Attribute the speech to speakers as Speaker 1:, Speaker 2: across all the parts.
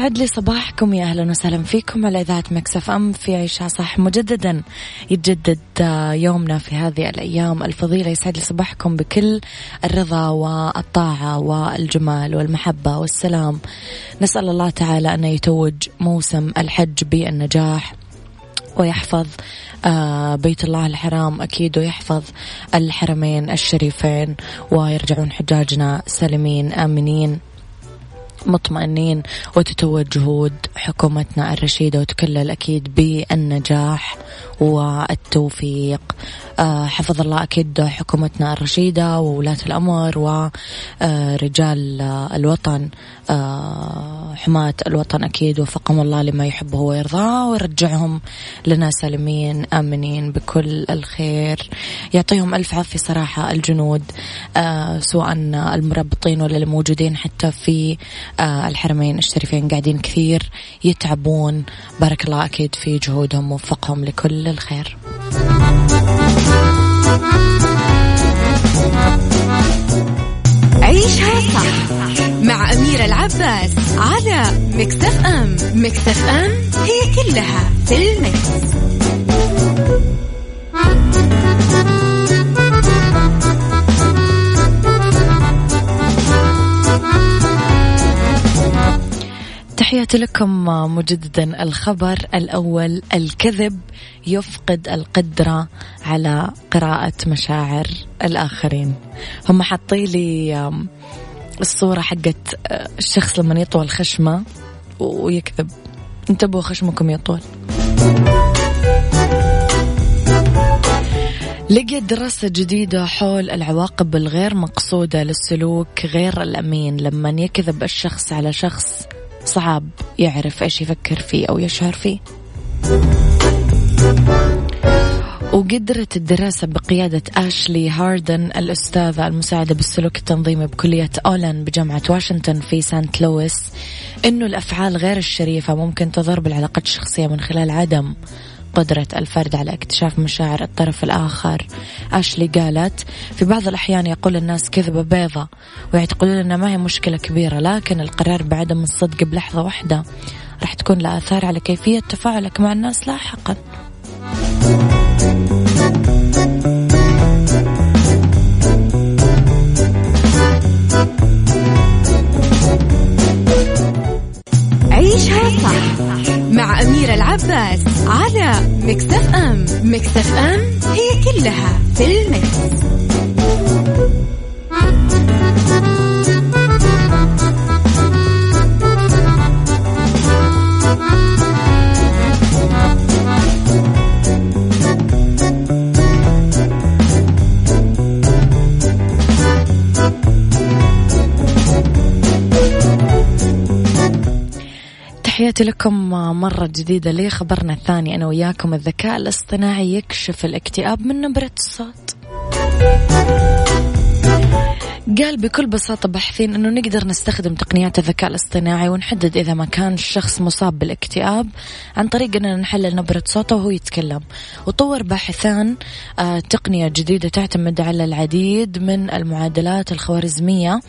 Speaker 1: يسعد لي صباحكم يا أهلا وسهلا فيكم على إذاعة مكسف إم في عيشها صح مجددا يتجدد يومنا في هذه الأيام الفضيلة. يسعد لي صباحكم بكل الرضا والطاعة والجمال والمحبة والسلام. نسأل الله تعالى أن يتوج موسم الحج بالنجاح ويحفظ آه بيت الله الحرام أكيد ويحفظ الحرمين الشريفين ويرجعون حجاجنا سالمين آمنين. مطمئنين وتتوج جهود حكومتنا الرشيدة وتكلل أكيد بالنجاح والتوفيق. آه، حفظ الله أكيد حكومتنا الرشيدة وولاة الأمر ورجال الوطن. آه، حماة الوطن أكيد وفقهم الله لما يحبه ويرضاه. ويرجعهم لنا سالمين آمنين بكل الخير. يعطيهم ألف عافية صراحة الجنود آه، سواء المربطين ولا الموجودين حتى في الحرمين الشريفين قاعدين كثير يتعبون. بارك الله أكيد في جهودهم ووفقهم لكل الخير.
Speaker 2: عيشها صح مع أميرة العباس على مكتف أم. مكتف أم هي كلها في المكس.
Speaker 1: تحياتي لكم مجددا الخبر الأول الكذب يفقد القدرة على قراءة مشاعر الآخرين. هم حاطين لي الصورة حقت آه، الشخص لما يطول خشمه ويكذب. انتبهوا خشمكم يطول. لقيت دراسة جديدة حول العواقب الغير مقصودة للسلوك غير الأمين. لما يكذب الشخص على شخص صعب يعرف إيش يفكر فيه أو يشعر فيه. وقدرت الدراسة بقيادة أشلي هاردن الأستاذة المساعدة بالسلوك التنظيمي بكلية أولن بجامعة واشنطن في سانت لويس أنه الأفعال غير الشريفة ممكن تضر بالعلاقات الشخصية من خلال عدم قدرة الفرد على اكتشاف مشاعر الطرف الآخر. أشلي قالت في بعض الأحيان يقول الناس كذبة بيضة ويعتقدون أنها ما هي مشكلة كبيرة لكن القرار بعدم الصدق بلحظة واحدة. راح تكون لها آثار على كيفية تفاعلك مع الناس لاحقا.
Speaker 2: العباس على مكتف أم مكتف أم هي كلها في المكس.
Speaker 1: تحياتي لكم مرة جديدة لي خبرنا الثاني أنا وياكم الذكاء الاصطناعي يكشف الاكتئاب من نبرة الصوت. قال بكل بساطة باحثين أنه نقدر نستخدم تقنيات الذكاء الاصطناعي ونحدد إذا ما كان الشخص مصاب بالاكتئاب عن طريق أننا نحلل نبرة صوته وهو يتكلم. وطور باحثان آه، تقنية جديدة تعتمد على العديد من المعادلات الخوارزمية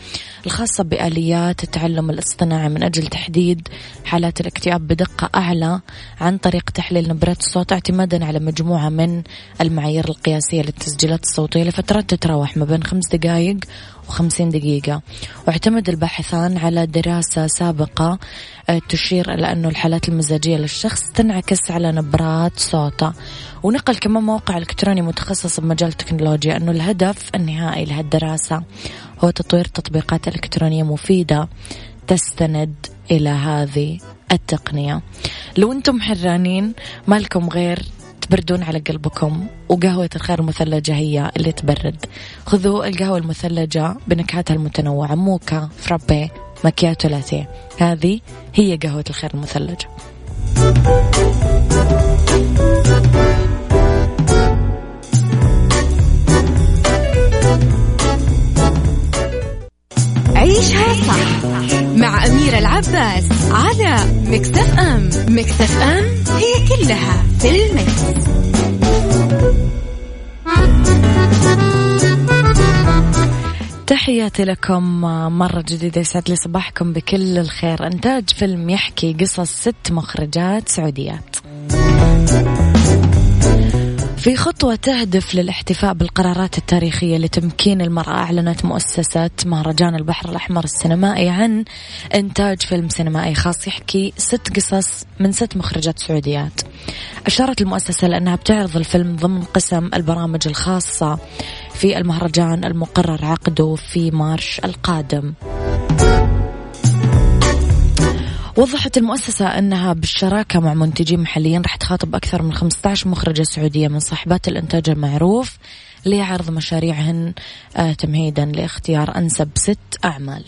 Speaker 1: الخاصة بآليات التعلم الاصطناعي من أجل تحديد حالات الاكتئاب بدقة أعلى عن طريق تحليل نبرات الصوت اعتمادا على مجموعة من المعايير القياسية للتسجيلات الصوتية لفترات تتراوح ما بين خمس دقائق وخمسين دقيقة. واعتمد الباحثان على دراسة سابقة آه، تشير إلى أنه الحالات المزاجية للشخص تنعكس على نبرات صوته. ونقل كمان موقع إلكتروني متخصص بمجال التكنولوجيا أنه الهدف النهائي لهالدراسة هو تطوير تطبيقات إلكترونية مفيدة تستند إلى هذه التقنية. لو أنتم حرانين ما لكم غير تبردون على قلبكم وقهوة الخير المثلجة هي اللي تبرد. خذوا القهوة المثلجة بنكهاتها المتنوعة موكا فرابي مكياتو لاتيه. هذه هي قهوة الخير المثلجة.
Speaker 2: عيشها صح. مع أميرة العباس على مكتف أم. مكتف أم هي كلها في المكس.
Speaker 1: تحياتي لكم مرة جديدة يسعد لي صباحكم بكل الخير. إنتاج فيلم يحكي قصص ست مخرجات سعوديات. في خطوة تهدف للاحتفاء بالقرارات التاريخية لتمكين المرأة أعلنت مؤسسة مهرجان البحر الأحمر السينمائي عن إنتاج فيلم سينمائي خاص يحكي ست قصص من ست مخرجات سعوديات. أشارت المؤسسة لأنها بتعرض الفيلم ضمن قسم البرامج الخاصة في المهرجان المقرر عقده في مارش القادم. وضحت المؤسسة أنها بالشراكة مع منتجين محليين راح تخاطب أكثر من 15 مخرجة سعودية من صاحبات الإنتاج المعروف لعرض مشاريعهن آه، تمهيدا لاختيار أنسب ست أعمال.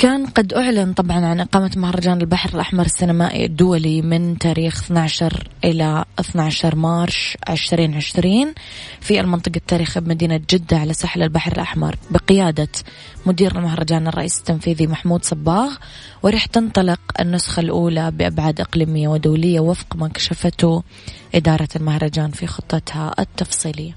Speaker 1: كان قد أعلن طبعا عن إقامة مهرجان البحر الأحمر السينمائي الدولي من تاريخ 12 إلى 12 مارش 2020 في المنطقة التاريخية بمدينة جدة على ساحل البحر الأحمر بقيادة مدير المهرجان الرئيس التنفيذي محمود صباغ ورح تنطلق النسخة الأولى بأبعاد إقليمية ودولية وفق ما كشفته إدارة المهرجان في خطتها التفصيلية.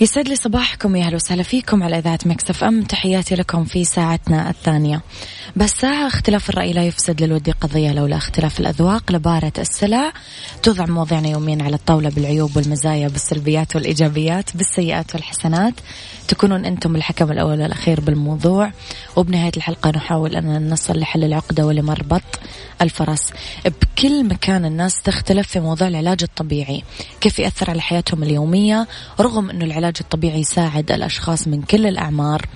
Speaker 1: يسعد لي صباحكم يا أهلا وسهلا فيكم على إذاعة مكسف إم. تحياتي لكم في ساعتنا الثانية. بس ساعة اختلاف الرأي لا يفسد للودي قضية لولا اختلاف الأذواق. لبارة السلع توضع مواضيعنا يوميا على الطاولة بالعيوب والمزايا بالسلبيات والإيجابيات بالسيئات والحسنات. تكونون أنتم الحكم الأول والأخير بالموضوع. وبنهاية الحلقة نحاول أن نصل لحل العقدة ولمربط الفرس. بكل مكان الناس تختلف في موضوع العلاج الطبيعي. كيف يأثر على حياتهم اليومية؟ رغم أنه العلاج الطبيعي يساعد الأشخاص من كل الأعمار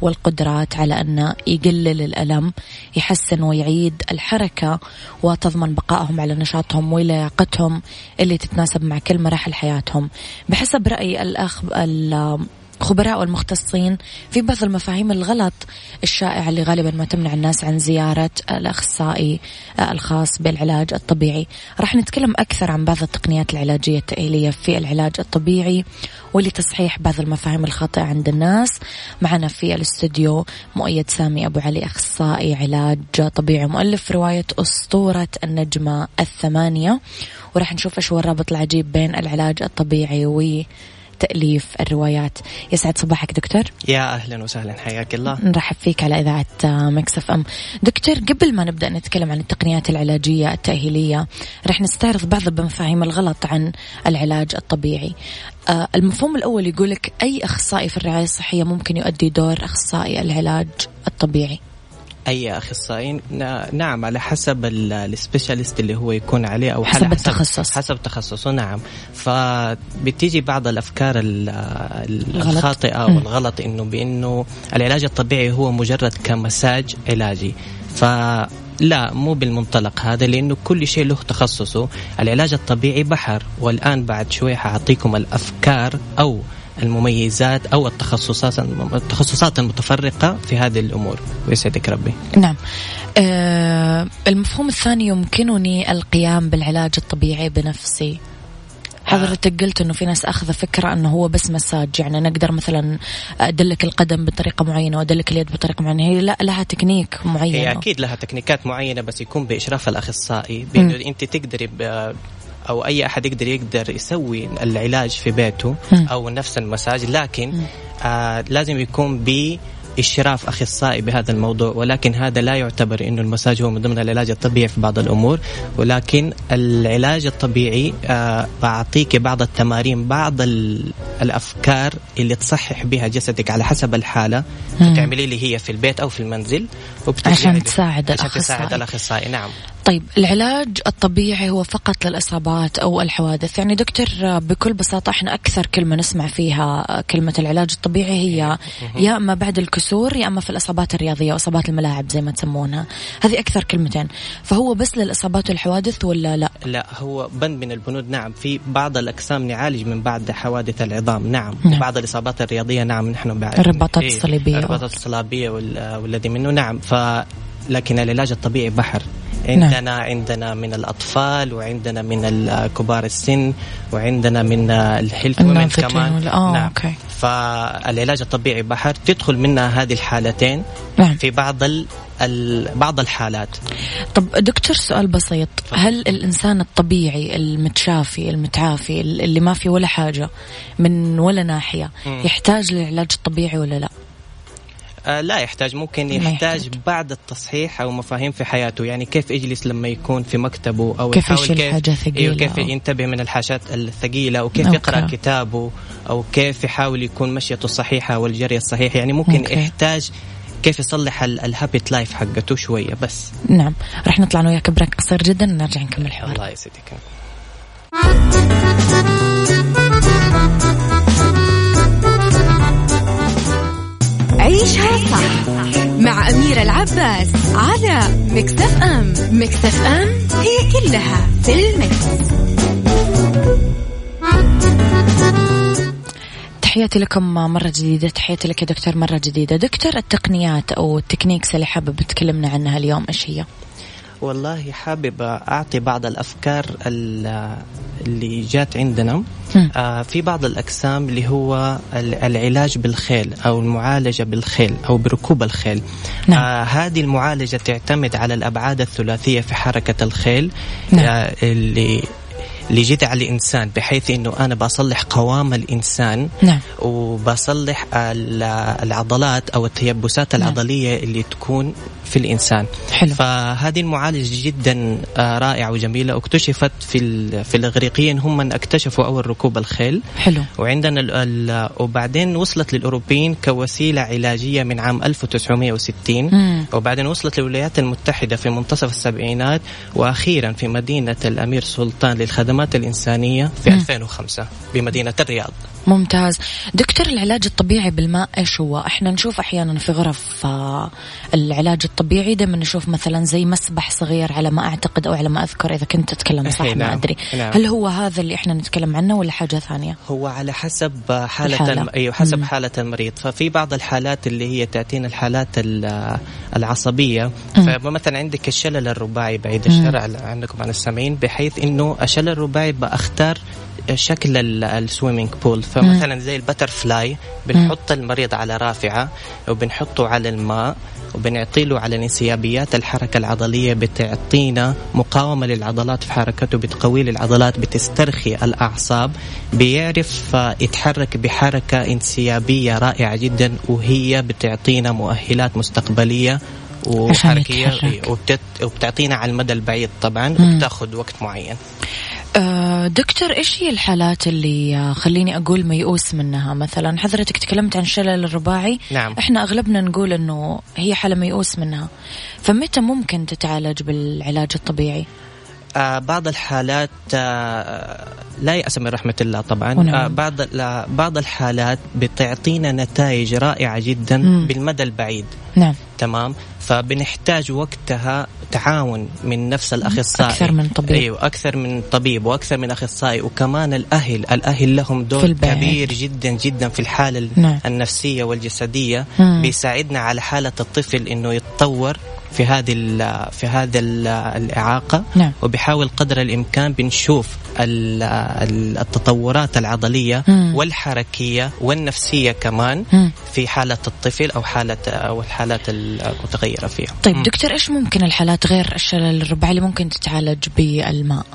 Speaker 1: والقدرات على أن يقلل الألم يحسن ويعيد الحركة وتضمن بقائهم على نشاطهم ولياقتهم اللي تتناسب مع كل مراحل حياتهم. بحسب رأي الأخ الخبراء والمختصين في بعض المفاهيم الغلط الشائعة اللي غالبا ما تمنع الناس عن زيارة الأخصائي الخاص بالعلاج الطبيعي. راح نتكلم أكثر عن بعض التقنيات العلاجية التأهيلية في العلاج الطبيعي ولتصحيح بعض المفاهيم الخاطئة عند الناس. معنا في الاستوديو مؤيد سامي أبو علي أخصائي علاج طبيعي مؤلف رواية أسطورة النجمة الثمانية. وراح نشوف إيش هو الرابط العجيب بين العلاج الطبيعي تأليف الروايات. يسعد صباحك دكتور.
Speaker 3: يا أهلا وسهلا حياك الله.
Speaker 1: نرحب فيك على إذاعة مكسف أم. دكتور قبل ما نبدأ نتكلم عن التقنيات العلاجية التأهيلية رح نستعرض بعض المفاهيم الغلط عن العلاج الطبيعي. آه، المفهوم الأول يقولك أي أخصائي في الرعاية الصحية ممكن يؤدي دور أخصائي العلاج الطبيعي؟
Speaker 3: أي اخصائي نا- نعم على حسب ال- السبيشاليست اللي هو يكون عليه أو
Speaker 1: حسب
Speaker 3: على
Speaker 1: التخصص.
Speaker 3: حسب تخصصه نعم فبتيجي بعض الأفكار.
Speaker 1: الخاطئة.
Speaker 3: والغلط إنه بإنه العلاج الطبيعي هو مجرد كمساج علاجي ف لا مو بالمنطلق هذا لأنه كل شيء له تخصصه، العلاج الطبيعي بحر والآن بعد شوي حأعطيكم الأفكار أو المميزات أو التخصصات التخصصات المتفرقة في هذه الأمور. ويسعدك ربي.
Speaker 1: نعم. آه المفهوم الثاني يمكنني القيام بالعلاج الطبيعي بنفسي. حضرتك قلت إنه في ناس اخذ فكرة إنه هو بس مساج. يعني نقدر مثلا أدلك القدم بطريقة معينة وأدلك اليد بطريقة معينة. هي لا لها تكنيك معين
Speaker 3: هي أكيد لها تكنيكات معينة بس يكون بإشراف الأخصائي. بإنه أنت تقدري ب- أو أي أحد يقدر يقدر يسوي العلاج في بيته. أو نفس المساج لكن آه لازم يكون ب إشراف أخصائي بهذا الموضوع ولكن هذا لا يعتبر أنه المساج هو من ضمن العلاج الطبيعي في بعض الأمور ولكن العلاج الطبيعي آه بعطيك بعض التمارين بعض ال- الأفكار اللي تصحح بها جسدك على حسب الحالة
Speaker 1: مم.
Speaker 3: تعملي لي هي في البيت أو في المنزل
Speaker 1: عشان تساعد
Speaker 3: عشان
Speaker 1: الأخصائي.
Speaker 3: تساعد الأخصائي. نعم.
Speaker 1: طيب العلاج الطبيعي هو فقط للإصابات أو الحوادث. يعني دكتور بكل بساطة إحنا أكثر كلمة نسمع فيها كلمة العلاج الطبيعي هي يا أما بعد الكسور يا أما في الإصابات الرياضية وإصابات الملاعب زي ما تسمونها. هذه أكثر كلمتين. فهو بس للإصابات والحوادث ولا لا؟
Speaker 3: لا هو بند من البنود نعم. في بعض الأقسام نعالج من بعد حوادث العظام. نعم,
Speaker 1: نعم.
Speaker 3: وبعض الإصابات الرياضية نعم نحن بعد
Speaker 1: الرباطات
Speaker 3: إيه،
Speaker 1: الصليبية.
Speaker 3: الرباطات الصليبية وال- والذي منه نعم ف لكن العلاج الطبيعي بحر عندنا نعم. عندنا من الأطفال وعندنا من كبار السن وعندنا من وومن
Speaker 1: الناضجين
Speaker 3: كمان
Speaker 1: آه،
Speaker 3: نعم
Speaker 1: أوكي.
Speaker 3: فالعلاج الطبيعي بحر تدخل منها هذه الحالتين
Speaker 1: نعم.
Speaker 3: في بعض. بعض الحالات
Speaker 1: طب دكتور سؤال بسيط هل الإنسان الطبيعي المتشافي المتعافي اللي ما في ولا حاجة من ولا ناحية. يحتاج للعلاج الطبيعي ولا لا
Speaker 3: آه لا يحتاج ممكن يحتاج,
Speaker 1: يحتاج.
Speaker 3: بعد التصحيح أو مفاهيم في حياته يعني كيف يجلس لما يكون في مكتبه أو
Speaker 1: كيف
Speaker 3: يحاول
Speaker 1: يشيل
Speaker 3: كيف
Speaker 1: حاجة ثقيلة
Speaker 3: أيوه كيف
Speaker 1: أو-
Speaker 3: ينتبه من الحاجات الثقيلة أو كيف
Speaker 1: okay.
Speaker 3: يقرا كتابه أو كيف يحاول يكون مشيته الصحيحه والجري الصحيح يعني ممكن
Speaker 1: okay.
Speaker 3: يحتاج كيف يصلح ال habit life حقته شوية بس.
Speaker 1: نعم. رح نطلع أنا وياك break قصير جدا ونرجع نكمل الحوار.
Speaker 3: الله يسعدك.
Speaker 2: عيشها صح مع أميرة العباس على مكس أف أم مكس أف أم هي كلها في المكس.
Speaker 1: تحياتي لكم مرة جديدة تحياتي لك يا دكتور مرة جديدة دكتور التقنيات أو ال techniques اللي حابب تكلمنا عنها اليوم إيش هي
Speaker 3: والله حابب أعطي بعض الأفكار ال- اللي جات عندنا. آه في بعض الأقسام اللي هو ال- العلاج بالخيل أو المعالجة بالخيل أو بركوب الخيل
Speaker 1: نعم.
Speaker 3: آه هذه المعالجة تعتمد على الأبعاد الثلاثية في حركة الخيل
Speaker 1: نعم.
Speaker 3: آه اللي لجذع الإنسان بحيث إنه أنا بصلح قوام الإنسان
Speaker 1: نعم
Speaker 3: وبصلح ال- العضلات أو التيبسات
Speaker 1: نعم.
Speaker 3: العضلية اللي تكون في الإنسان
Speaker 1: حلو.
Speaker 3: فهذه المعالجة جدا آه، رائعة وجميلة اكتشفت في في الإغريقيين هم من اكتشفوا أول ركوب الخيل
Speaker 1: حلو
Speaker 3: وعندنا ال وبعدين وصلت للأوروبيين كوسيلة علاجية من عام 1960
Speaker 1: مم.
Speaker 3: وبعدين وصلت للولايات المتحدة في منتصف السبعينات وأخيرا في مدينة الأمير سلطان للخدمات الإنسانية في
Speaker 1: مم.
Speaker 3: 2005 بمدينة الرياض
Speaker 1: ممتاز دكتور العلاج الطبيعي بالماء إيش هو إحنا نشوف أحيانا في غرف آه، العلاج الطبيعي دائما نشوف مثلا زي مسبح صغير على ما أعتقد أو على ما أذكر إذا كنت تتكلم صح
Speaker 3: إيه،
Speaker 1: ما
Speaker 3: نعم،
Speaker 1: أدري
Speaker 3: نعم.
Speaker 1: هل هو هذا اللي إحنا نتكلم عنه ولا حاجة ثانية
Speaker 3: هو على حسب حالة
Speaker 1: الحالة.
Speaker 3: الم... أيوه حسب
Speaker 1: مم.
Speaker 3: حالة المريض ففي بعض الحالات اللي هي تأتينا الحالات ال- العصبية
Speaker 1: مم.
Speaker 3: فمثلا عندك الشلل الرباعي بعيد. الشر عنكم عن السامعين بحيث إنه الشلل الرباعي بختار شكل ال swimming pool فمثلا زي ال butterfly بنحط المريض على رافعة وبنحطه على الماء وبنعطي له على انسيابيات الحركة العضلية بتعطينا مقاومة للعضلات في حركته بتقوي العضلات بتسترخي الأعصاب بيعرف آه، يتحرك بحركة انسيابية رائعة جدا وهي بتعطينا مؤهلات مستقبلية وحركية. وبتعطينا على المدى البعيد طبعا. وبتاخذ وقت معين
Speaker 1: دكتور إيش هي الحالات اللي آه، خليني أقول ميؤوس منها؟ مثلا حضرتك تكلمت عن الشلل الرباعي.
Speaker 3: نعم.
Speaker 1: إحنا أغلبنا نقول إنه هي حالة ميؤوس منها. فمتى ممكن تتعالج بالعلاج الطبيعي؟
Speaker 3: آه بعض الحالات آه لا يأس من رحمة الله طبعا.
Speaker 1: ونعم.
Speaker 3: آه بعض لا بعض الحالات بتعطينا نتائج رائعة جدا
Speaker 1: مم.
Speaker 3: بالمدى البعيد.
Speaker 1: نعم.
Speaker 3: تمام؟ فبنحتاج وقتها تعاون من نفس الأخصائي
Speaker 1: أكثر من طبيب.
Speaker 3: إيوه أكثر من طبيب وأكثر من أخصائي وكمان الأهل الأهل لهم دور. كبير جدا جدا في الحالة ال-
Speaker 1: نعم.
Speaker 3: النفسية والجسدية
Speaker 1: مم.
Speaker 3: بيساعدنا على حالة الطفل إنه يتطور في هذه في هذا ال- الإعاقة
Speaker 1: نعم.
Speaker 3: وبحاول قدر الإمكان بنشوف ال- ال- التطورات العضلية
Speaker 1: مم.
Speaker 3: والحركية والنفسية كمان
Speaker 1: مم.
Speaker 3: في حالة الطفل أو حاله أو الحالات المتغيرة فيها
Speaker 1: طيب
Speaker 3: مم.
Speaker 1: دكتور إيش ممكن الحالات غير الشلل الرباعي اللي ممكن تتعالج بالماء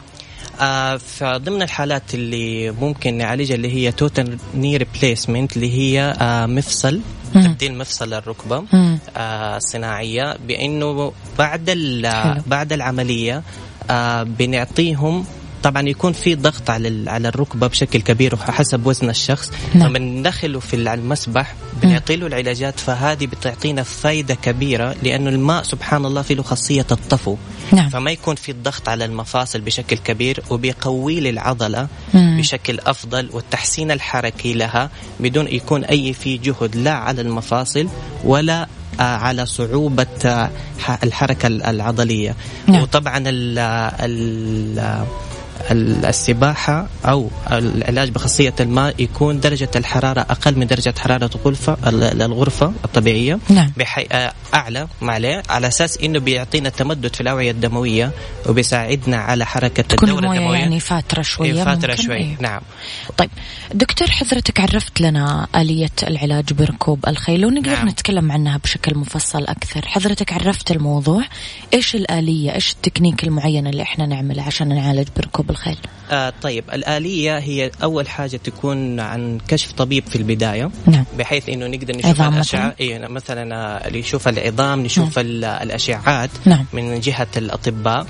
Speaker 3: فضمن الحالات اللي ممكن نعالجها اللي هي total knee replacement اللي هي آه مفصل. تبديل مفصل الركبة
Speaker 1: مم.
Speaker 3: آه بأنه بعد. بعد العملية آه بنعطيهم طبعا يكون في ضغط على على الركبة بشكل كبير وحسب وزن الشخص
Speaker 1: نعم.
Speaker 3: فبندخله في المسبح بنعطي له العلاجات فهذه بتعطينا فائده كبيرة لأنه الماء سبحان الله فيه له خاصية الطفو
Speaker 1: نعم
Speaker 3: فما يكون في الضغط على المفاصل بشكل كبير وبيقوي لي العضلة
Speaker 1: مم.
Speaker 3: بشكل أفضل والتحسين الحركي لها بدون يكون أي في جهد لا على المفاصل ولا آه، على صعوبة آه، الحركة العضلية
Speaker 1: نعم.
Speaker 3: وطبعا ال ال- السباحة أو العلاج بخاصية الماء يكون درجة الحرارة أقل من درجة حرارة الغرفة ال- الغرفة الطبيعية.
Speaker 1: نعم.
Speaker 3: بحي... آه، أعلى معلية على أساس إنه بيعطينا تمدد في الأوعية الدموية وبيساعدنا على حركة
Speaker 1: تكون
Speaker 3: الدورة
Speaker 1: المويه
Speaker 3: الدموية.
Speaker 1: يعني فاترة شوية
Speaker 3: إيه، فتره
Speaker 1: ممكن؟
Speaker 3: شوي.
Speaker 1: إيه.
Speaker 3: نعم.
Speaker 1: طيب دكتور حضرتك عرفت لنا آلية العلاج بركوب الخيل ونقدر
Speaker 3: نعم.
Speaker 1: نتكلم عنها بشكل مفصل أكثر. حضرتك عرفت الموضوع إيش الآلية؟ إيش التكنيك المعين اللي إحنا نعمله عشان نعالج بركوب الخيل
Speaker 3: آه طيب الآلية هي أول حاجة تكون عن كشف طبيب في البداية
Speaker 1: نعم.
Speaker 3: بحيث إنه نقدر نشوف الأشعة
Speaker 1: مثلاً؟
Speaker 3: إيه مثلا آه، اللي يشوف العظام نشوف ال- الاشعاعات
Speaker 1: نعم.
Speaker 3: من جهة الأطباء.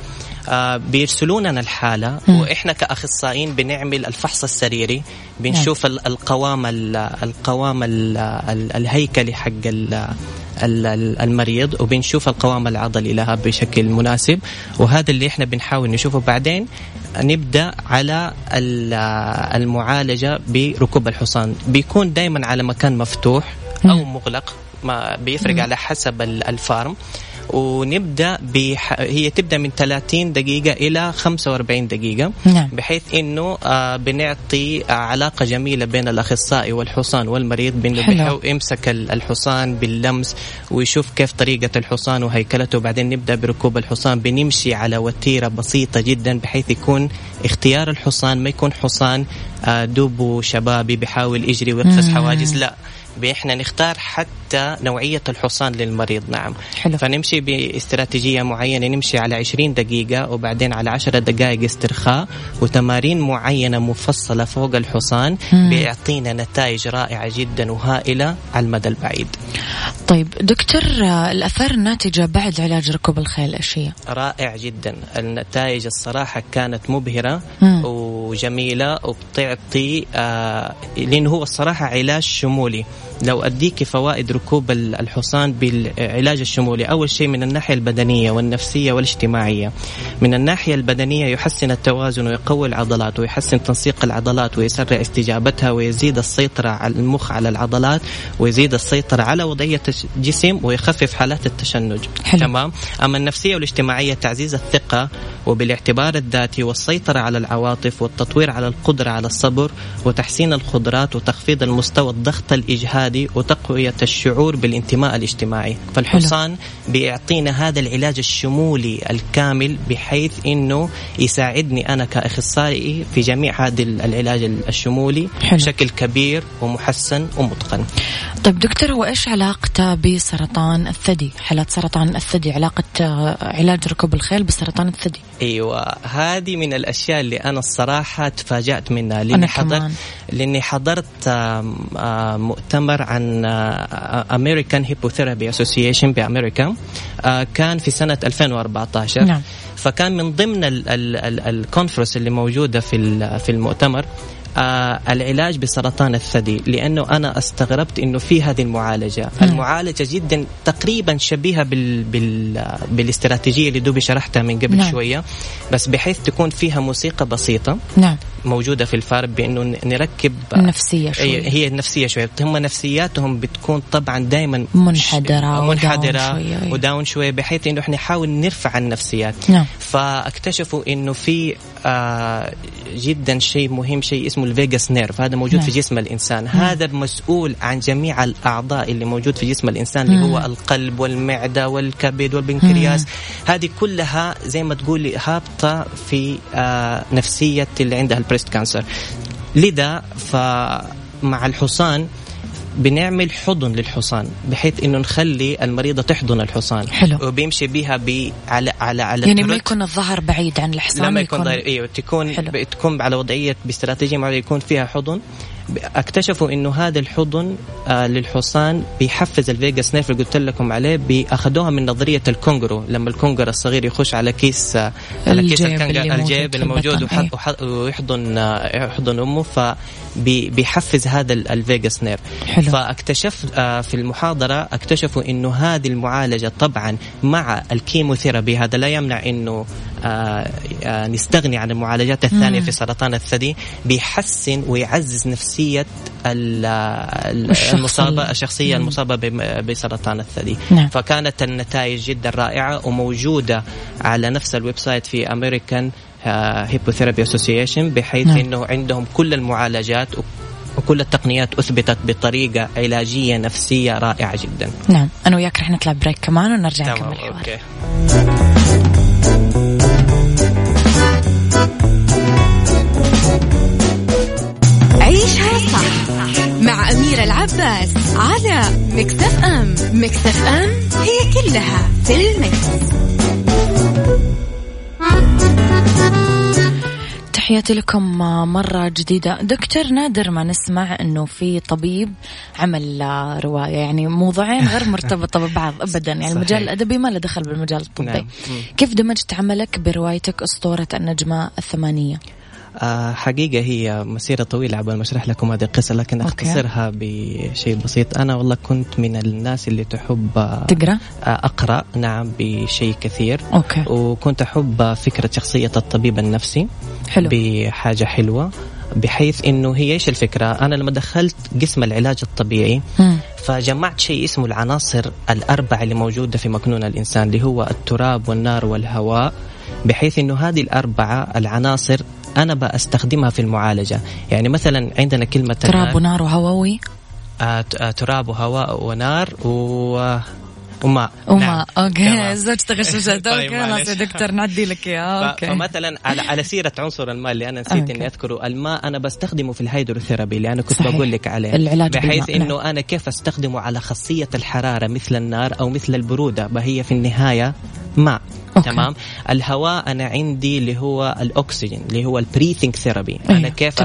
Speaker 3: آه بيرسلون لنا الحالة
Speaker 1: مم.
Speaker 3: وإحنا كأخصائيين بنعمل الفحص السريري بنشوف ال- القوام ال- القوام ال- ال- الهيكلي حق ال- ال- ال- المريض وبنشوف القوام العضلي لها بشكل مناسب. وهذا اللي إحنا بنحاول نشوفه. بعدين نبدا على ال- المعالجة بركوب الحصان بيكون دائما على مكان مفتوح أو
Speaker 1: مم.
Speaker 3: مغلق ما بيفرق
Speaker 1: مم.
Speaker 3: على حسب ال- الفارم ونبدأ بح... هي تبدأ من 30 دقيقة إلى 45 دقيقة.
Speaker 1: نعم.
Speaker 3: بحيث إنه آه بنعطي آه علاقة جميلة بين الأخصائي والحصان والمريض
Speaker 1: بإنه.
Speaker 3: بيحاول يمسك ال- الحصان باللمس ويشوف كيف طريقة الحصان وهيكلته. وبعدين نبدأ بركوب الحصان بنمشي على وتيرة بسيطة جدا بحيث يكون اختيار الحصان ما يكون حصان آه دوبه شبابي بيحاول يجري ويقفز. حواجز. لا. إحنا نختار حتى نوعية الحصان للمريض نعم
Speaker 1: حلو
Speaker 3: فنمشي باستراتيجية معينة نمشي على 20 دقيقة وبعدين على 10 دقائق استرخاء وتمارين معينة مفصلة فوق الحصان
Speaker 1: مم.
Speaker 3: بيعطينا نتائج رائعة جدا وهائلة على المدى البعيد
Speaker 1: طيب دكتور الآثار الناتجة بعد علاج ركوب الخيل إيش هي؟
Speaker 3: رائع جدا النتائج الصراحة كانت مبهرة
Speaker 1: مم.
Speaker 3: وجميلة وبتعطي آه لأنه هو الصراحة علاج شمولي. لو أديك فوائد ركوب ال- الحصان بالعلاج الشمولي أول شيء من الناحية البدنية والنفسية والاجتماعية. من الناحية البدنية يحسن التوازن ويقوي العضلات ويحسن تنسيق العضلات ويسرع استجابتها ويزيد السيطرة على المخ على العضلات ويزيد السيطرة على وضعية الجسم ويخفف حالات التشنج.
Speaker 1: حلو.
Speaker 3: تمام؟ أما النفسية والاجتماعية تعزيز الثقة وبالاعتبار الذاتي والسيطرة على العواطف والتطوير على القدرة على الصبر وتحسين القدرات وتخفيض المستوى الضغط الإجهادي وتقوية الشعور بالانتماء الاجتماعي فالحصان بيعطينا هذا العلاج الشمولي الكامل بحيث أنه يساعدني أنا كأخصائي في جميع هذا العلاج الشمولي
Speaker 1: حلو.
Speaker 3: بشكل كبير ومحسن ومتقن
Speaker 1: طيب دكتور هو إيش علاقته بسرطان الثدي؟ حالات سرطان الثدي علاقة آه، علاج ركوب الخيل بسرطان الثدي؟
Speaker 3: أيوه هذه من الأشياء اللي أنا الصراحة صراحة تفاجأت منها لأني حضرت. لأني حضرت مؤتمر عن American Hippotherapy Association بأمريكا آه، كان في سنة 2014
Speaker 1: نعم.
Speaker 3: فكان من ضمن ال conference اللي موجودة في المؤتمر آه العلاج بسرطان الثدي لأنه أنا استغربت إنه في هذه المعالجة، المعالجة جدا تقريبا شبيهة بال بال بالاستراتيجية اللي دوبي شرحتها من قبل
Speaker 1: نعم.
Speaker 3: شوية بس بحيث تكون فيها موسيقى بسيطة
Speaker 1: نعم
Speaker 3: موجودة في الفارب بإنه نركب
Speaker 1: النفسية شوي.
Speaker 3: أي- هي النفسية شوية هم نفسياتهم بتكون طبعا دائما
Speaker 1: منحدرة شوية، أي.
Speaker 3: و down شوية بحيث إنه إحنا نحاول نرفع النفسيات
Speaker 1: نعم.
Speaker 3: فاكتشفوا إنه في آه جدا شيء مهم شيء اسمه ال vagus nerve هذا موجود
Speaker 1: نعم.
Speaker 3: في جسم الإنسان. هذا مسؤول عن جميع الأعضاء اللي موجود في جسم الإنسان اللي هو القلب والمعدة والكبد والبنكرياس. هذه كلها زي ما تقولي هابطة في آه نفسية اللي عندها ال breast cancer. لذا فمع الحصان بنعمل حضن للحصان بحيث إنه نخلي المريضة تحضن الحصان
Speaker 1: حلو.
Speaker 3: وبيمشي بها ب على على على
Speaker 1: يعني ما. يكون الظهر بعيد عن الحصان
Speaker 3: لما يكون داير أيوه تكون
Speaker 1: حلو.
Speaker 3: تكون على وضعية باستراتيجية معينة يكون فيها حضن اكتشفوا إنه هذا الحضن آه للحصان بيحفز ال vagus nerve اللي قلت لكم عليه بيأخذوها من نظرية الكونجرو لما الكونجر الصغير يخش على كيس آه على كيس
Speaker 1: الجيب
Speaker 3: الكنجر
Speaker 1: اللي موجود
Speaker 3: الجيب
Speaker 1: في
Speaker 3: اللي موجود
Speaker 1: البطن،
Speaker 3: وحط وح- ويحضن آه، يحضن أمه فبيحفز هذا ال- ال vagus nerve
Speaker 1: حلو.
Speaker 3: فاكتشفت آه، في المحاضرة اكتشفوا إنه هذه المعالجة طبعا مع ال chemotherapy هذا لا يمنع إنه آه، آه، نستغني عن المعالجات الثانية في سرطان الثدي بيحسن ويعزز نفسية ال- ال-
Speaker 1: الشخص
Speaker 3: المصابة
Speaker 1: ال-
Speaker 3: الشخصية المصابة بم- بسرطان الثدي.
Speaker 1: نعم.
Speaker 3: فكانت النتائج جدا رائعة وموجودة على نفس ال website في American Hippotherapy Association بحيث
Speaker 1: نعم.
Speaker 3: إنه عندهم كل المعالجات وكل التقنيات أثبتت بطريقة علاجية نفسية رائعة جدا.
Speaker 1: نعم. أنا وياك رح نطلع break كمان ونرجع
Speaker 3: تمام
Speaker 1: نكمل الحوار
Speaker 3: okay.
Speaker 2: عيشها صح مع أميرة العباس على مكس أف أم. مكس أف أم هي كلها في المكس.
Speaker 1: تحياتي لكم مرة جديدة دكتور نادر ما نسمع أنه في طبيب عمل رواية يعني موضوعين غير مرتبطة ببعض أبدا يعني
Speaker 3: صحيح.
Speaker 1: المجال الأدبي ما له دخل بالمجال الطبي
Speaker 3: نعم.
Speaker 1: كيف دمجت عملك بروايتك أسطورة النجمة الثمانية
Speaker 3: آه حقيقة هي مسيرة طويلة عبال ما أشرح لكم هذه القصة لكن. أختصرها بشيء بسيط أنا والله كنت من الناس اللي تحب آه،
Speaker 1: تقرأ
Speaker 3: آه، أقرأ نعم بشيء كثير
Speaker 1: أوكي
Speaker 3: وكنت أحب فكرة شخصية الطبيب النفسي
Speaker 1: حلو
Speaker 3: بحاجة حلوة بحيث إنه هي إيش الفكرة؟ أنا لما دخلت قسم العلاج الطبيعي
Speaker 1: مم.
Speaker 3: فجمعت شيء اسمه العناصر الأربعة اللي موجودة في مكنون الإنسان اللي هو التراب والنار والهواء بحيث إنه هذه الأربعة العناصر أنا بستخدمها في المعالجة، يعني مثلا عندنا كلمة
Speaker 1: تراب ونار وهووي
Speaker 3: آه آه تراب وهواء ونار و وماء
Speaker 1: وما.
Speaker 3: نعم.
Speaker 1: أوكي.
Speaker 3: تمام.
Speaker 1: زوج تغششت
Speaker 3: طيب،
Speaker 1: أوكي خلاص. يا دكتور نعدي لك اياه أوكي.
Speaker 3: فمثلا على على سيرة عنصر الماء اللي أنا نسيت. إني أذكره الماء أنا بستخدمه في الهيدروثيرابي اللي أنا كنت
Speaker 1: صحيح.
Speaker 3: بقول لك عليه.
Speaker 1: العلاج
Speaker 3: بحيث
Speaker 1: بالماء،
Speaker 3: إنه أنا كيف أستخدمه على خاصية الحرارة مثل النار أو مثل البرودة فهي في النهاية ماء.
Speaker 1: أوكي.
Speaker 3: تمام؟ الهواء أنا عندي اللي هو الأكسجين اللي هو البريثنج ثيرابي
Speaker 1: أيوه،
Speaker 3: أنا كيف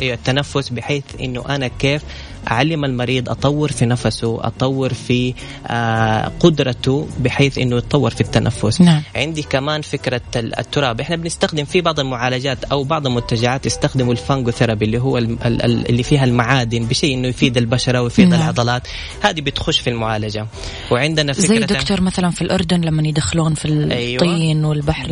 Speaker 3: إيه، التنفس بحيث إنه أنا كيف أعلم المريض أطور في نفسه أطور في آه قدرته بحيث إنه يتطور في التنفس.
Speaker 1: نعم.
Speaker 3: عندي كمان فكرة ال- التراب. إحنا بنستخدم في بعض المعالجات أو بعض المنتجات يستخدموا الفانجوثيرابي اللي هو ال- ال- ال- اللي فيها المعادن بشيء إنه يفيد البشرة ويفيد
Speaker 1: نعم.
Speaker 3: العضلات. هذه بتخش في المعالجة. وعندنا فكرة
Speaker 1: زي دكتور مثلا في الأردن لما يدخلون في الطين والبحر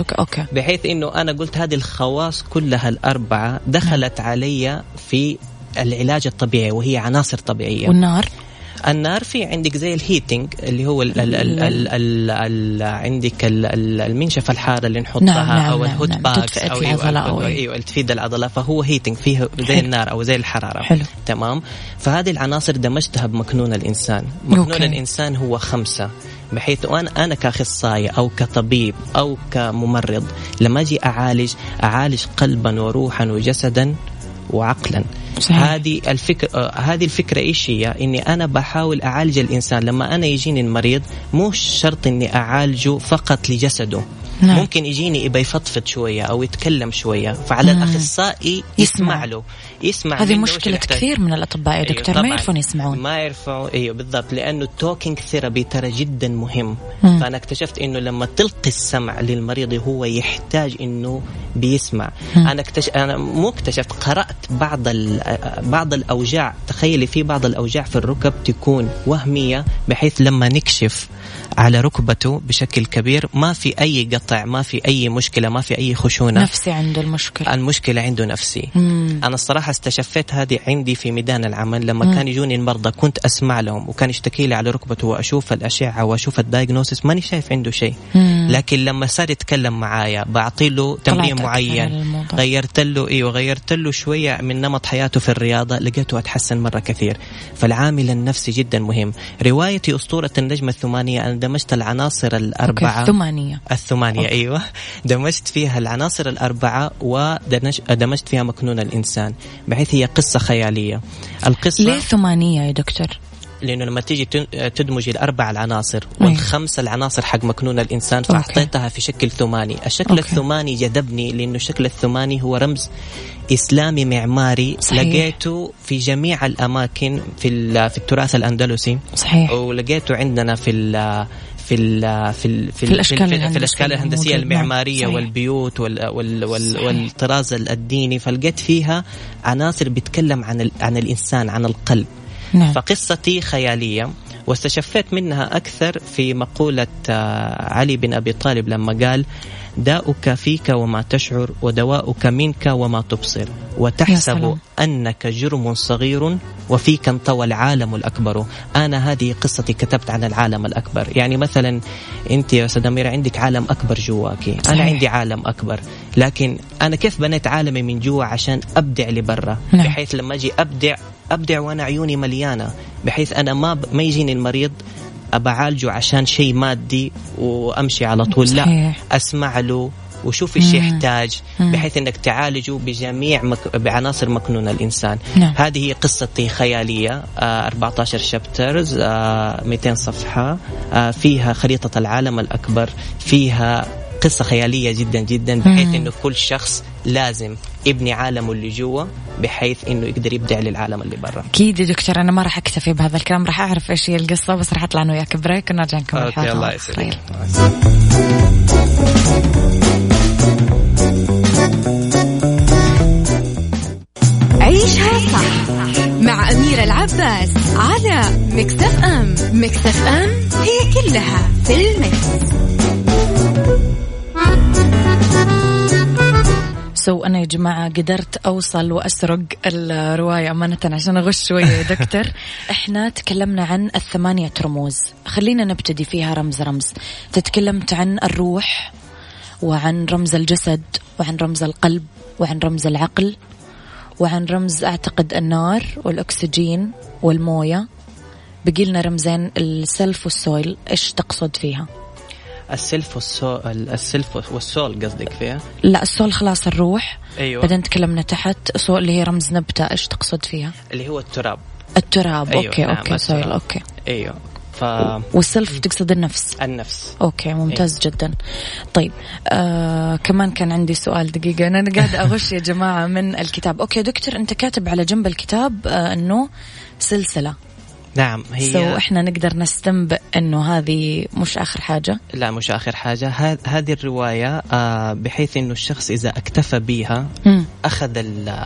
Speaker 1: وك- أوكي.
Speaker 3: بحيث إنه أنا قلت هذه الخواص كلها الأربعة دخلت علي في العلاج الطبيعي وهي عناصر طبيعية.
Speaker 1: والنار؟
Speaker 3: النار في عندك زي ال heating اللي هو ال ال ال ال ال ال عندك ال ال المنشفة الحارة اللي نحطها
Speaker 1: نعم، نعم،
Speaker 3: أو
Speaker 1: نعم،
Speaker 3: ال
Speaker 1: hot
Speaker 3: نعم.
Speaker 1: packs
Speaker 3: أو
Speaker 1: العضلة أو
Speaker 3: أيوه
Speaker 1: إيه.
Speaker 3: أيوه تفيد العضله فهو heating فيه زي
Speaker 1: حلو.
Speaker 3: النار أو زي الحرارة.
Speaker 1: حلو.
Speaker 3: تمام. فهذه العناصر دمجتها بمكنون الإنسان. مكنون
Speaker 1: okay.
Speaker 3: الإنسان هو خمسة. بحيث أنا أنا كأخصائي أو كطبيب أو كممرض لما أجي أعالج أعالج قلبا وروحا وجسدا وعقلا
Speaker 1: صحيح.
Speaker 3: هذه الفكرة آه، هذه الفكرة إيش هي؟ إني أنا بحاول أعالج الإنسان لما أنا يجيني المريض مو شرط إني أعالجه فقط لجسده
Speaker 1: نعم.
Speaker 3: ممكن يجيني يبى يفضفض شوية أو يتكلم شوية فعلى
Speaker 1: مم.
Speaker 3: الأخصائي
Speaker 1: يسمع.
Speaker 3: يسمع له يسمع
Speaker 1: هذه
Speaker 3: يحتاج.
Speaker 1: كثير من الأطباء يا
Speaker 3: أيوة
Speaker 1: دكتور ما
Speaker 3: طبعاً.
Speaker 1: يعرفون يسمعون
Speaker 3: ما يعرفوا أيوه بالضبط لأنه ال talking therapy ترى جدا مهم
Speaker 1: مم.
Speaker 3: فأنا اكتشفت إنه لما تلقي السمع للمريض هو يحتاج إنه بيسمع
Speaker 1: مم.
Speaker 3: أنا اكتشف أنا مو اكتشفت قرأت بعض ال... بعض الأوجاع تخيلي في بعض الأوجاع في الركب تكون وهمية بحيث لما نكشف على ركبته بشكل كبير ما في أي قطع ما في أي مشكلة ما في أي خشونة
Speaker 1: نفسي عنده المشكلة
Speaker 3: المشكلة عنده نفسي
Speaker 1: مم.
Speaker 3: أنا الصراحة استشفيت هذه عندي في ميدان العمل لما
Speaker 1: مم.
Speaker 3: كان يجوني المرضى كنت أسمع لهم وكان يشتكي لي على ركبته وأشوف الأشعة وأشوف ال diagnosis ماني شايف عنده شيء. لكن لما صار يتكلم معايا بعطي له تمرين معين. غيرت له إيوه غيرت له شوية من نمط حياته في الرياضة لقيته أتحسن مرة كثير فالعامل النفسي جدا مهم روايتي أسطورة النجمة الثمانية أنا دمجت العناصر. الأربعة
Speaker 1: ثمانية
Speaker 3: الثمانية
Speaker 1: أوكي.
Speaker 3: أيوة دمجت فيها العناصر الأربعة ودمجت فيها مكنون الإنسان بحيث هي قصة خيالية القصة
Speaker 1: ليه ثمانية يا دكتور
Speaker 3: لأنه لما تيجي تدمج الأربع العناصر
Speaker 1: أيوة.
Speaker 3: والخمس العناصر حق مكنون الإنسان
Speaker 1: okay.
Speaker 3: فأعطيتها في شكل ثماني الشكل
Speaker 1: okay.
Speaker 3: الثماني جذبني لأنه الشكل الثماني هو رمز إسلامي معماري
Speaker 1: صحيح.
Speaker 3: لقيته في جميع الأماكن في, في التراث الأندلسي
Speaker 1: صحيح
Speaker 3: ولقيته عندنا في ال في ال في ال في,
Speaker 1: في الأشكال
Speaker 3: في,
Speaker 1: الهندسية الأشكال
Speaker 3: الهندسية.
Speaker 1: المعمارية. صحيح.
Speaker 3: والبيوت وال وال وال
Speaker 1: صحيح.
Speaker 3: والطراز الديني فلقيت فيها عناصر بتتكلم عن عن الإنسان عن القلب
Speaker 1: نعم
Speaker 3: فقصتي خيالية واستشفيت منها أكثر في مقولة آه، علي بن أبي طالب لما قال داؤك فيك وما تشعر ودواؤك منك وما تبصر. وتحسب. أنك جرم صغير وفيك انطوى العالم الأكبر. أنا هذه قصتي كتبت عن العالم الأكبر. يعني مثلا أنت يا أستاذ أميرة عندك عالم أكبر جواكي أنا
Speaker 1: صحيح.
Speaker 3: عندي عالم أكبر. لكن أنا كيف بنيت عالمي من جوا عشان أبدع لبرا؟
Speaker 1: نعم.
Speaker 3: بحيث لما أجي أبدع أبدع وأنا عيوني مليانة. بحيث أنا ما ب... ما يجيني المريض أبعالجه عشان شيء مادي وأمشي على طول لا
Speaker 1: صحيح.
Speaker 3: أسمع له وشوف
Speaker 1: إيش.
Speaker 3: يحتاج. بحيث إنك تعالجه بجميع مك... بعناصر مكنون الإنسان
Speaker 1: نعم.
Speaker 3: هذه هي قصتي خيالية آه 14 شابترز آه 200 صفحة آه فيها خريطة العالم الأكبر فيها قصة خيالية جدا جدا بحيث. إنه كل شخص لازم يبني عالمه اللي جوا بحيث إنه يقدر يبدع للعالم اللي برا.
Speaker 1: أكيد يا دكتور أنا ما راح أكتفي بهذا الكلام راح أعرف إيش هي القصة بس راح أطلع أنا وياك break ونرجع نكمل okay.
Speaker 3: الله
Speaker 1: خير.
Speaker 3: يسلمك.
Speaker 2: عيشها صح مع أميرة العباس على Mix FM Mix FM هي كلها في ال
Speaker 1: Mix. so أنا يا جماعة قدرت أوصل وأسرق الرواية أمانة عشان أغش شوية يا دكتور. إحنا تكلمنا عن الثمانية رموز خلينا نبتدي فيها رمز رمز. تتكلمت عن الروح وعن رمز الجسد وعن رمز القلب وعن رمز العقل وعن رمز أعتقد النار والأكسجين والموية. بقي لنا رمزين ال self وال soil. إيش تقصد فيها؟
Speaker 3: السلف والسول السلف والسول قصدك فيها؟
Speaker 1: لا ال soul خلاص الروح.
Speaker 3: أيوه.
Speaker 1: بعدين تكلمنا تحت soil اللي هي رمز نبتة إيش تقصد فيها؟
Speaker 3: اللي هو التراب.
Speaker 1: التراب.
Speaker 3: أيوة،
Speaker 1: okay
Speaker 3: نعم، okay.
Speaker 1: soil okay.
Speaker 3: أيوه ف
Speaker 1: وال self تقصد النفس.
Speaker 3: النفس.
Speaker 1: okay ممتاز جدا. طيب آه كمان كان عندي سؤال دقيقة. أنا قاعدة أغش يا جماعة من الكتاب. okay دكتور أنت كاتب على جنب الكتاب آه إنه سلسلة.
Speaker 3: نعم هي
Speaker 1: so إحنا نقدر نستنبئ إنه هذه مش آخر حاجة؟
Speaker 3: لا مش آخر حاجة. هذه الرواية آه، بحيث إنه الشخص إذا اكتفى بها
Speaker 1: مم.
Speaker 3: أخذ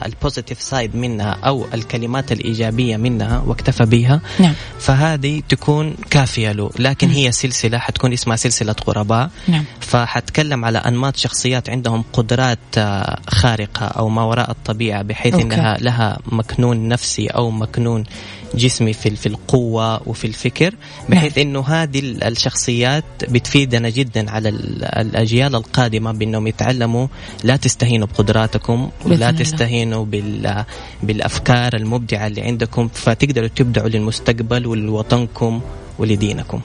Speaker 3: ال positive side منها أو الكلمات الإيجابية منها واكتفى بها
Speaker 1: نعم.
Speaker 3: فهذه تكون كافية له. لكن هي سلسلة حتكون اسمها سلسلة غرباء.
Speaker 1: نعم.
Speaker 3: فحتكلم على أنماط شخصيات عندهم قدرات آه، خارقة أو ما وراء الطبيعة بحيث
Speaker 1: okay.
Speaker 3: إنها لها مكنون نفسي أو مكنون جسمي في في القوة وفي الفكر بحيث إنه هذه ال- الشخصيات بتفيدنا جدا على ال- الأجيال القادمة بإنهم يتعلموا لا تستهينوا بقدراتكم ولا. تستهينوا بال بالأفكار المبدعة اللي عندكم فتقدروا تبدعوا للمستقبل ولوطنكم ولدينكم.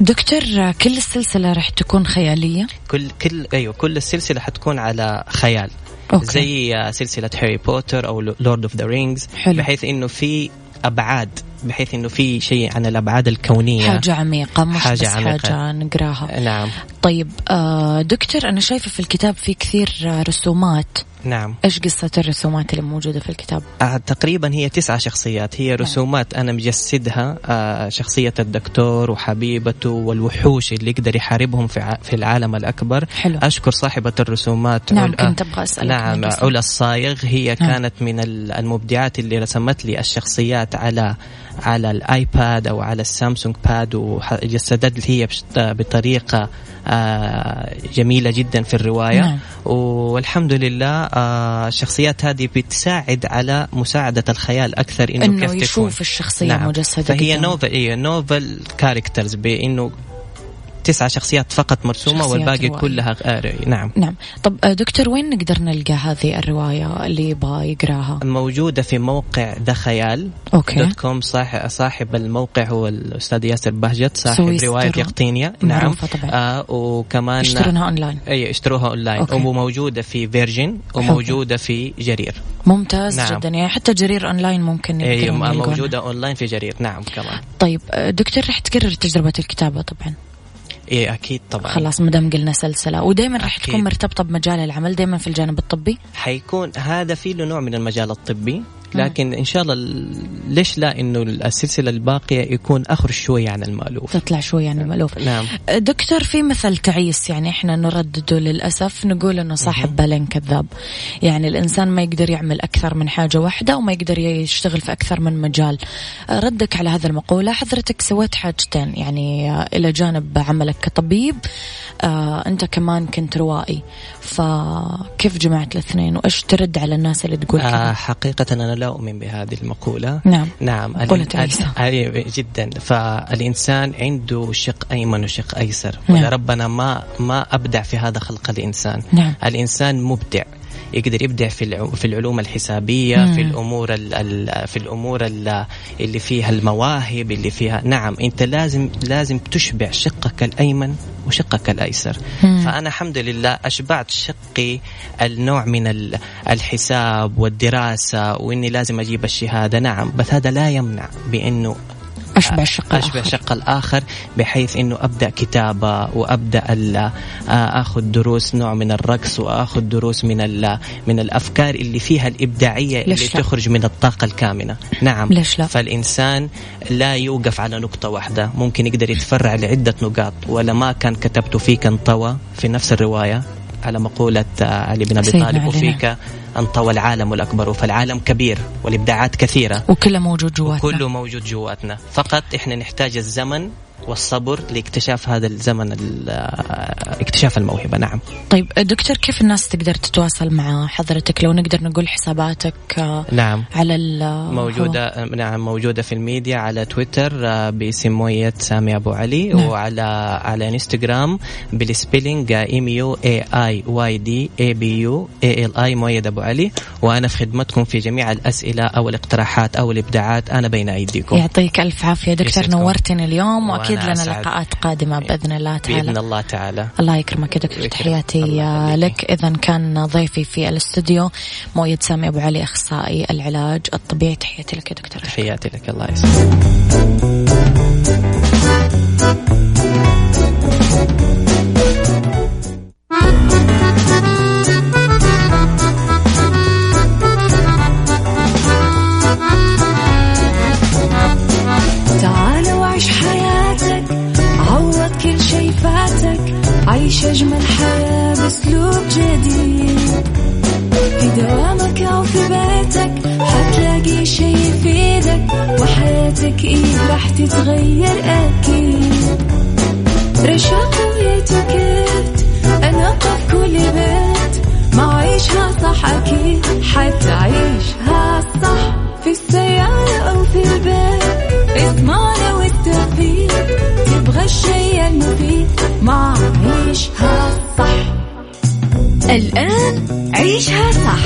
Speaker 1: دكتور كل السلسلة راح تكون خيالية
Speaker 3: كل كل أيوه كل السلسلة حتكون على خيال
Speaker 1: okay.
Speaker 3: زي سلسلة هاري بوتر أو Lord of the
Speaker 1: Rings.
Speaker 3: بحيث إنه في ابعاد بحيث إنه في شيء عن الأبعاد الكونية.
Speaker 1: حاجة عميقة مش
Speaker 3: حاجة
Speaker 1: بس
Speaker 3: عميقة.
Speaker 1: حاجة نقراها.
Speaker 3: نعم.
Speaker 1: طيب آه دكتور أنا شايفة في الكتاب في كثير آه، رسومات.
Speaker 3: نعم
Speaker 1: إيش قصة الرسومات اللي موجودة في الكتاب
Speaker 3: آه تقريبا هي تسعة شخصيات هي رسومات أنا مجسدها آه شخصية الدكتور وحبيبته والوحوش اللي يقدر يحاربهم في, ع- في العالم الأكبر
Speaker 1: حلو.
Speaker 3: أشكر صاحبة الرسومات
Speaker 1: نعم
Speaker 3: عل-
Speaker 1: كنت أبغى أسألك عن
Speaker 3: نعم. علا الصايغ هي
Speaker 1: نعم.
Speaker 3: كانت من ال- المبدعات اللي رسمت لي الشخصيات على على ال iPad أو على ال Samsung Pad وجسدت هي بطريقة آه، جميلة جدا في الرواية
Speaker 1: نعم.
Speaker 3: والحمد لله آه، الشخصيات هذه بتساعد على مساعدة الخيال أكثر إنه,
Speaker 1: إنه
Speaker 3: كيف تكون
Speaker 1: يشوف الشخصية
Speaker 3: نعم.
Speaker 1: مجسدة
Speaker 3: فهي. نوفل إيه نوفل كاركترز بإنه تسعة شخصيات فقط مرسومة
Speaker 1: شخصيات
Speaker 3: والباقي
Speaker 1: روائية.
Speaker 3: كلها آه، نعم
Speaker 1: نعم طب آه، دكتور وين نقدر نلقى هذه الرواية اللي يبغى يقراها
Speaker 3: موجودة في موقع ذا خيال
Speaker 1: okay.
Speaker 3: dot com صاحب, صاحب الموقع هو الأستاذ ياسر بهجت صاحب. رواية يقطينيا نعم
Speaker 1: طبعاً.
Speaker 3: آه وكمان
Speaker 1: يشترونها أونلاين
Speaker 3: إي اشتروها online
Speaker 1: okay.
Speaker 3: وموجودة في Virgin وموجودة في جرير
Speaker 1: ممتاز
Speaker 3: نعم.
Speaker 1: جدا يعني حتى جرير أونلاين ممكن يقدرون يلقونها.
Speaker 3: موجودة أونلاين في جرير نعم كمان
Speaker 1: طيب آه، دكتور رح تكرر تجربة الكتابة طبعا
Speaker 3: اي أكيد طبعا.
Speaker 1: خلاص ما دام قلنا سلسلة. ودائما
Speaker 3: أكيد.
Speaker 1: تكون مرتبطة بمجال العمل دائما في الجانب الطبي؟
Speaker 3: حيكون هذا في له نوع من المجال الطبي. لكن إن شاء الله ال- ليش لا إنه السلسلة الباقية يكون أخر شوي عن المألوف؟
Speaker 1: تطلع شوي عن المألوف.
Speaker 3: نعم.
Speaker 1: دكتور في مثل تعيس يعني إحنا نردده للأسف نقول إنه صاحب بالين كذاب. يعني الإنسان ما يقدر يعمل أكثر من حاجة واحدة وما يقدر يشتغل في أكثر من مجال. ردك على هذا المقولة حضرتك سويت حاجتين يعني آه، إلى جانب عملك كطبيب آه أنت كمان كنت روائي. فكيف جمعت الاثنين؟ وإيش ترد على الناس اللي تقول
Speaker 3: آه
Speaker 1: كذا
Speaker 3: حقيقة أنا لا أؤمن بهذه المقولة
Speaker 1: نعم
Speaker 3: نعم
Speaker 1: مقولة عيسى.
Speaker 3: جدا فالإنسان عنده شق أيمن وشق أيسر
Speaker 1: نعم.
Speaker 3: وربنا ما ما أبدع في هذا خلق الإنسان
Speaker 1: نعم.
Speaker 3: الإنسان مبدع يقدر يبدع في في العلوم الحسابية
Speaker 1: مم.
Speaker 3: في الأمور ال ال في الأمور ال اللي فيها المواهب اللي فيها نعم أنت لازم لازم تشبع شقك الأيمن وشقك الأيسر
Speaker 1: مم.
Speaker 3: فأنا الحمد لله أشبعت شقي النوع من ال- الحساب والدراسة وإني لازم أجيب الشهادة نعم بس هذا لا يمنع بأنه
Speaker 1: أشبع الشق
Speaker 3: أشبه
Speaker 1: الآخر.
Speaker 3: الشق الآخر بحيث أنه أبدأ كتابة وأبدأ آه، أخذ دروس نوع من الرقص وأخذ دروس من من الأفكار اللي فيها الإبداعية اللي
Speaker 1: لا؟
Speaker 3: تخرج من الطاقة الكامنة نعم
Speaker 1: ليش لا؟
Speaker 3: فالإنسان لا يوقف على نقطة واحدة ممكن يقدر يتفرع لعدة نقاط ولا ما كان كتبت فيك انطوى في نفس الرواية على مقولة آه، علي بن أبي طالب وفيك انطوى العالم الأكبر فالعالم كبير والإبداعات كثيرة
Speaker 1: وكله موجود جواتنا.
Speaker 3: كله موجود جواتنا. فقط إحنا نحتاج الزمن والصبر لاكتشاف هذا الزمن ال- آه، اكتشاف الموهبة. نعم.
Speaker 1: طيب دكتور كيف الناس تقدر تتواصل مع حضرتك؟ لو نقدر نقول حساباتك آه،
Speaker 3: نعم.
Speaker 1: على ال
Speaker 3: موجودة نعم موجودة في الميديا على تويتر آه، باسم مؤيد سامي أبو علي
Speaker 1: نعم.
Speaker 3: وعلى على إنستغرام بال spelling M U A I Y D A B U A L I مؤيد أبو علي. وأنا في خدمتكم في جميع الأسئلة أو الاقتراحات أو الإبداعات. أنا بين أيديكم.
Speaker 1: يعطيك ألف عافية. دكتور. نورتني اليوم. وأكيد
Speaker 3: وأنا
Speaker 1: لنا
Speaker 3: أسعد.
Speaker 1: لقاءات قادمة بإذن الله تعالى.
Speaker 3: بإذن الله تعالى.
Speaker 1: الله يكرمك يا دكتور. تحياتي. لك. إذا كان ضيفي في الاستوديو مويد سامي أبو علي أخصائي العلاج الطبيعي. تحياتي لك يا دكتور.
Speaker 3: تحياتي لك. الله يسلمك.
Speaker 4: راح تتغير أكيد. رشاق ويتوكيت أنا قف كل بيت. ما عيشها صح أكيد. حتعيشها صح في السيارة أو في البيت. اسمعنا والتوفيق. تبغى الشي المفيد. ما عيشها صح.
Speaker 2: الآن عيشها صح.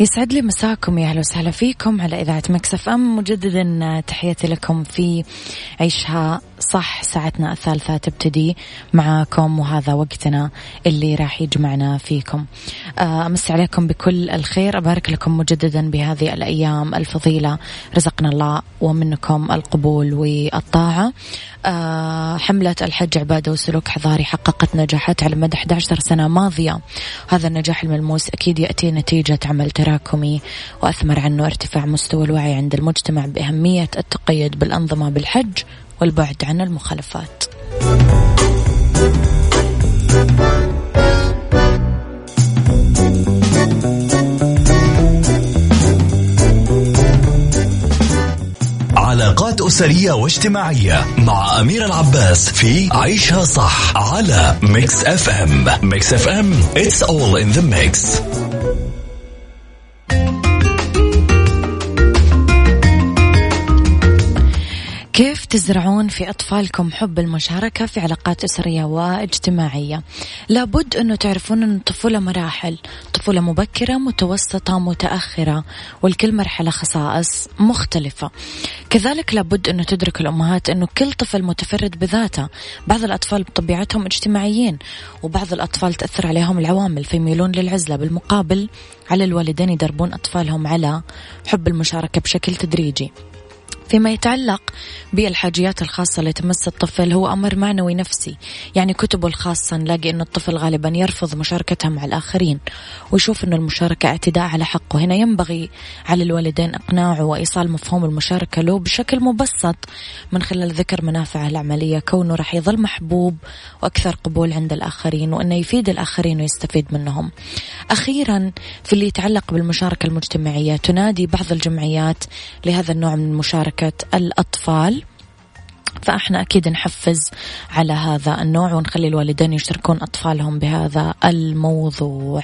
Speaker 1: يسعد لي مساكم يا أهلا وسهلا فيكم على إذاعة ميكس اف ام. مجددا تحياتي لكم في عيشها صح ساعتنا الثالثة تبتدي معاكم وهذا وقتنا اللي راح يجمعنا فيكم. آه، أمس عليكم بكل الخير. أبارك لكم مجددا بهذه الأيام الفضيلة. رزقنا الله ومنكم القبول والطاعة. آه، حملة الحج عبادة وسلوك حضاري حققت نجاحات على مدى 11 سنة ماضية. هذا النجاح الملموس أكيد يأتي نتيجة عمل تراكمي وأثمر عنه ارتفاع مستوى الوعي عند المجتمع بأهمية التقيد بالأنظمة بالحج والبعد عن المخالفات.
Speaker 5: علاقات أسرية واجتماعية مع أمير العباس في عيشها صح على ميكس اف ام ميكس اف ام it's all in the mix.
Speaker 1: كيف تزرعون في أطفالكم حب المشاركة في علاقات أسرية واجتماعية؟ لابد أنه تعرفون أن الطفولة مراحل طفولة مبكرة متوسطة متأخرة والكل مرحلة خصائص مختلفة. كذلك لابد أنه تدرك الأمهات أنه كل طفل متفرد بذاته. بعض الأطفال بطبيعتهم اجتماعيين وبعض الأطفال تأثر عليهم العوامل فيميلون للعزلة بالمقابل على الوالدين يدربون أطفالهم على حب المشاركة بشكل تدريجي. فيما يتعلق بالحاجيات الخاصة اللي تمس الطفل هو أمر معنوي نفسي. يعني كتبه الخاصة نلاقي أن الطفل غالبا يرفض مشاركتها مع الآخرين ويشوف أن المشاركة اعتداء على حقه. هنا ينبغي على الوالدين إقناعه وإيصال مفهوم المشاركة له بشكل مبسط من خلال ذكر منافعه العملية. كونه راح يظل محبوب وأكثر قبول عند الآخرين وأنه يفيد الآخرين ويستفيد منهم. أخيرا في اللي يتعلق بالمشاركة المجتمعية تنادي بعض الجمعيات لهذا النوع من المشاركة. مشاركة الأطفال. فإحنا أكيد نحفز على هذا النوع ونخلي الوالدين يشاركون أطفالهم بهذا الموضوع.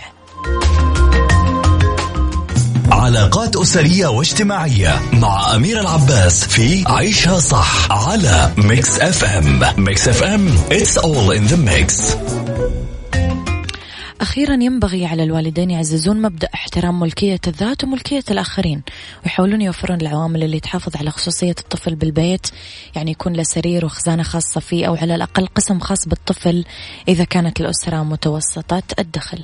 Speaker 5: علاقات أسرية واجتماعية مع أمير العباس في عيشها صح على ميكس اف ام ميكس اف ام it's all in the mix.
Speaker 1: أخيرا ينبغي على الوالدين يعززون مبدأ احترام ملكية الذات وملكية الآخرين ويحاولون يوفرون العوامل اللي تحافظ على خصوصية الطفل بالبيت يعني يكون له سرير وخزانة خاصة فيه أو على الأقل قسم خاص بالطفل إذا كانت الأسرة متوسطة الدخل.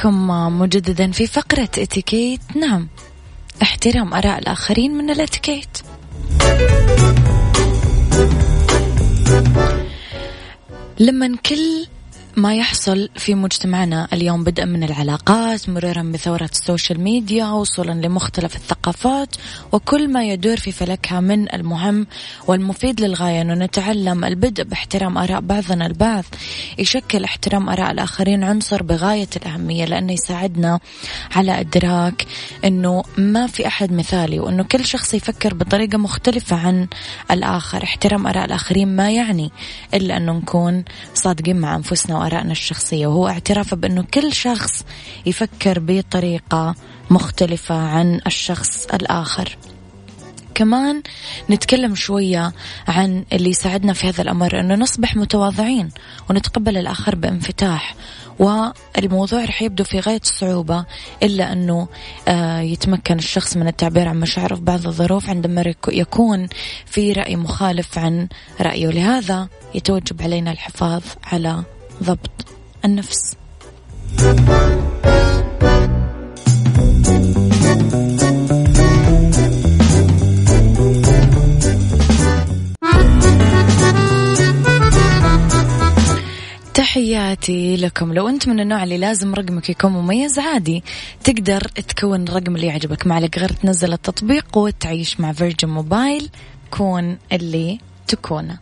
Speaker 1: لكم مجددا في فقرة اتيكيت. نعم احترام آراء الآخرين من الاتيكيت. لما كل ما يحصل في مجتمعنا اليوم بدءا من العلاقات مرورا بثورة ال social media وصولا لمختلف الثقافات وكل ما يدور في فلكها من المهم والمفيد للغاية. أنه نتعلم البدء باحترام آراء بعضنا البعض يشكل احترام آراء الآخرين عنصر بغاية الأهمية لأنه يساعدنا على إدراك أنه ما في أحد مثالي وأنه كل شخص يفكر بطريقة مختلفة عن الآخر. احترام آراء الآخرين ما يعني إلا أنه نكون صادقين مع أنفسنا وآرائنا الشخصية وهو اعتراف بأنه كل شخص يفكر بطريقة مختلفة عن الشخص الآخر. كمان نتكلم شوية عن اللي يساعدنا في هذا الأمر أنه نصبح متواضعين ونتقبل الآخر بانفتاح والموضوع رح يبدو في غاية الصعوبة إلا أنه آه، يتمكن الشخص من التعبير عن مشاعره في بعض الظروف عندما يكون في رأي مخالف عن رأيه. لهذا يتوجب علينا الحفاظ على ضبط النفس. تحياتي لكم. لو أنت من النوع اللي لازم رقمك يكون مميز عادي. تقدر تكون الرقم اللي يعجبك. معلق غير تنزل التطبيق وتعيش مع فيرجن موبايل كون اللي تكون